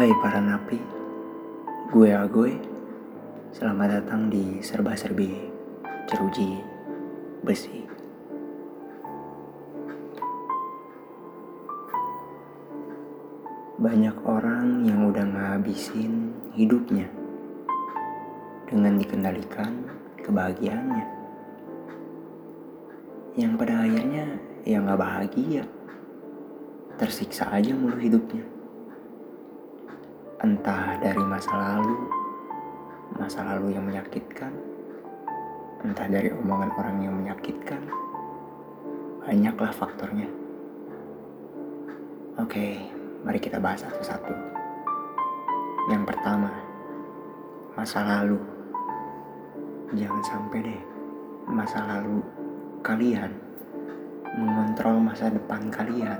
Hai para napi, gue Agoy. Selamat datang di Serba Serbi Ceruji Besi. Banyak orang yang udah ngabisin hidupnya dengan dikendalikan kebahagiaannya. Yang pada akhirnya ya nggak bahagia, tersiksa aja mulu hidupnya. Entah dari masa lalu, masa lalu yang menyakitkan, entah dari omongan orang yang menyakitkan, banyaklah faktornya. Oke, mari kita bahas satu-satu. Yang pertama, masa lalu. Jangan sampai deh masa lalu kalian mengontrol masa depan kalian.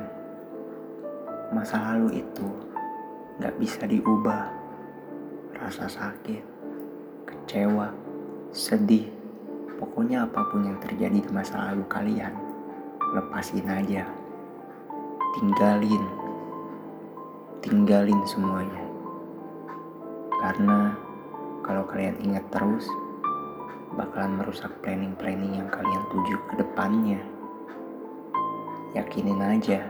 Masa lalu itu gak bisa diubah. Rasa sakit, kecewa, sedih, pokoknya apa pun yang terjadi di masa lalu kalian, lepasin aja. Tinggalin, tinggalin semuanya. Karena kalau kalian ingat terus, bakalan merusak planning-planning yang kalian tuju ke depannya. Yakinin aja,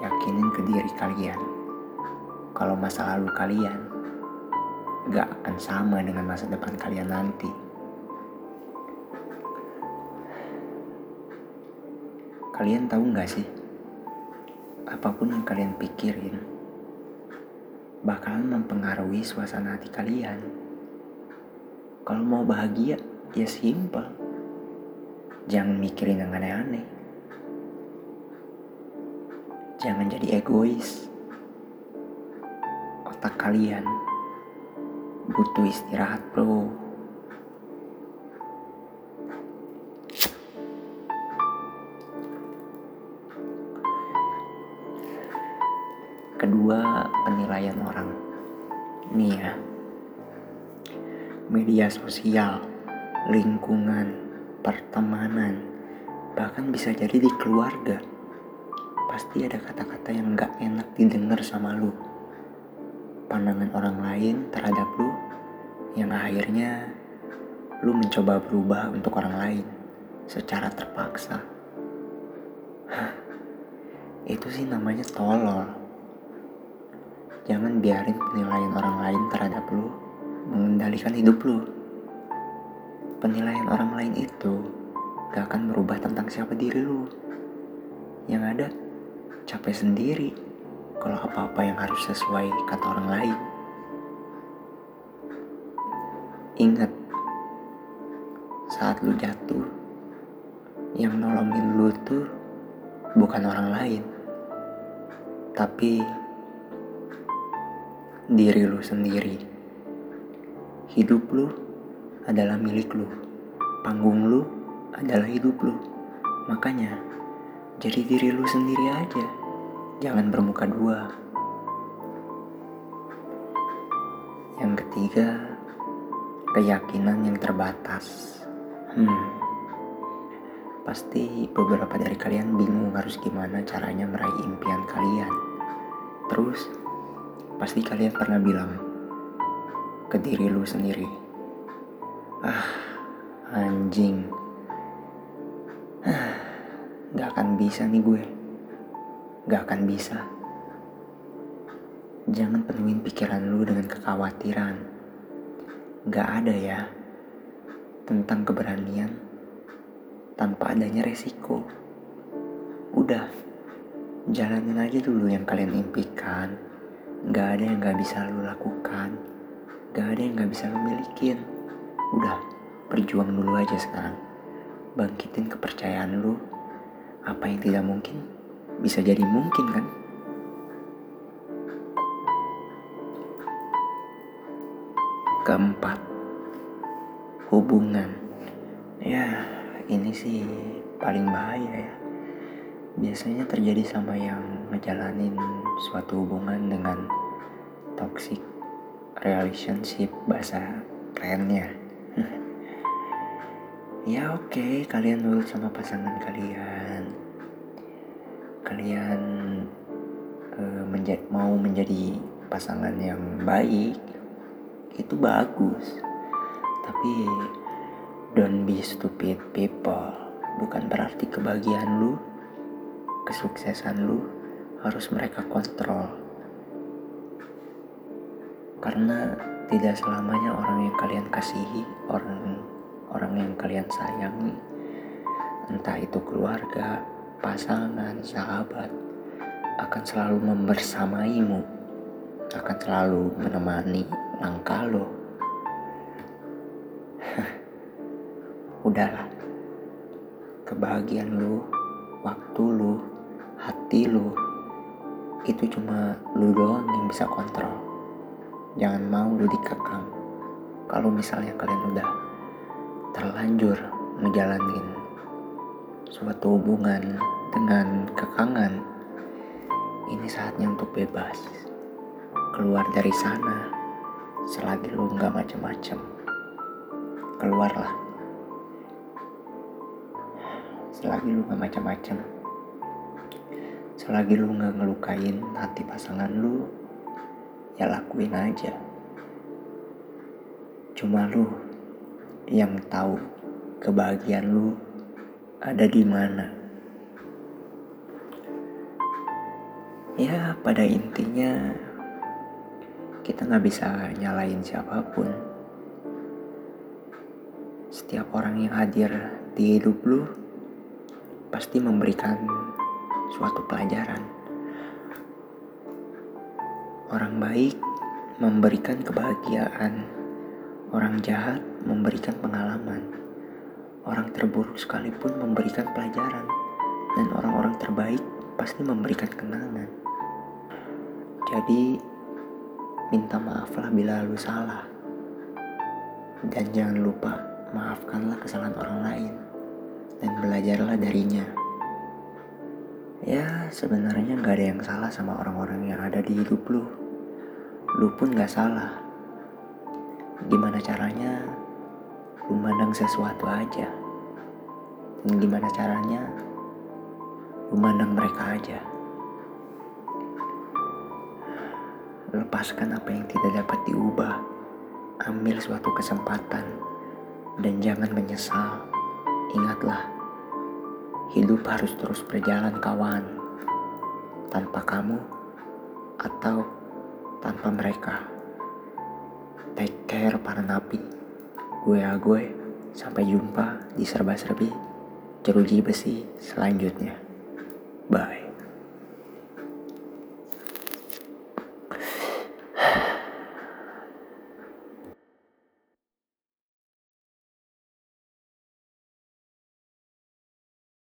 yakinin ke diri kalian. Kalau masa lalu kalian gak akan sama dengan masa depan kalian nanti. Kalian tahu gak sih, apa pun yang kalian pikirin bakalan mempengaruhi suasana hati kalian. Kalau mau bahagia, ya simpel. Jangan mikirin yang aneh-aneh. Jangan jadi egois. Kalian butuh istirahat, bro. Kedua, penilaian orang. Nih ya, media sosial, lingkungan, pertemanan, bahkan bisa jadi di keluarga. Pasti ada kata-kata yang gak enak didengar sama lu. Pandangan orang lain terhadap lu yang akhirnya lu mencoba berubah untuk orang lain secara terpaksa. Itu sih namanya tolol. Jangan biarin penilaian orang lain terhadap lu mengendalikan hidup lu. Penilaian orang lain itu gak akan merubah tentang siapa diri lu. Yang ada, capek sendiri kalau apa-apa yang harus sesuai kata orang lain. Ingat, saat lu jatuh, yang nolongin lu tuh bukan orang lain, tapi diri lu sendiri. Hidup lu adalah milik lu. Panggung lu adalah hidup lu. Makanya, jadi diri lu sendiri aja. Jangan bermuka dua. Yang ketiga, keyakinan yang terbatas. Hmm. Pasti beberapa dari kalian bingung harus gimana caranya meraih impian kalian. Terus, pasti kalian pernah bilang ke diri lu sendiri, ah anjing, ah, gak akan bisa nih gue, gak akan bisa. Jangan penuhin pikiran lu dengan kekhawatiran. Gak ada ya tentang keberanian tanpa adanya resiko. Udah, jalanin aja dulu yang kalian impikan. Gak ada yang gak bisa lu lakukan. Gak ada yang gak bisa lu milikin. Udah, berjuang dulu aja sekarang. Bangkitin kepercayaan lu. Apa yang tidak mungkin bisa jadi mungkin kan? Keempat, hubungan. Ya, ini sih paling bahaya ya. Biasanya terjadi sama yang ngejalanin suatu hubungan dengan toxic relationship bahasa kerennya. ya oke, okay, kalian nurut sama pasangan kalian. Kalian uh, menja mau menjadi pasangan yang baik itu bagus. Tapi don't be stupid people. Bukan berarti kebahagiaan lu kesuksesan lu harus mereka kontrol. Karena tidak selamanya orang yang kalian kasihi orang orang yang kalian sayangi entah itu keluarga pasangan sahabat akan selalu membersamaimu akan selalu menemani langkah lo udahlah kebahagiaan lu waktu lu hati lu itu cuma lu doang yang bisa kontrol. Jangan mau lu dikekang. Kalau misalnya kalian udah terlanjur ngejalanin suatu hubungan dengan kekangan ini saatnya untuk bebas. Keluar dari sana selagi lu nggak macem-macem. Keluarlah. Selagi lu nggak macem-macem. Selagi lu nggak ngelukain hati pasangan lu ya lakuin aja. Cuma lu yang tahu kebahagiaan lu ada di mana ya pada intinya kita nggak bisa nyalain siapa pun. Setiap orang yang hadir di hidup lu pasti memberikan suatu pelajaran. Orang baik memberikan kebahagiaan, orang jahat memberikan pengalaman, orang terburuk sekalipun memberikan pelajaran, dan orang-orang terbaik pasti memberikan kenangan. Jadi, minta maaflah bila lu salah. Dan jangan lupa maafkanlah kesalahan orang lain dan belajarlah darinya. Ya sebenarnya gak ada yang salah sama orang-orang yang ada di hidup lu. Lu pun gak salah. Gimana caranya lu mandang sesuatu aja. Dan gimana caranya lu mandang mereka aja. Lepaskan apa yang tidak dapat diubah. Ambil suatu kesempatan dan jangan menyesal. Ingatlah, hidup harus terus berjalan kawan. Tanpa kamu atau tanpa mereka. Take care para napi. Gue ya gue. Sampai jumpa di serba-serbi jeruji besi selanjutnya. Bye.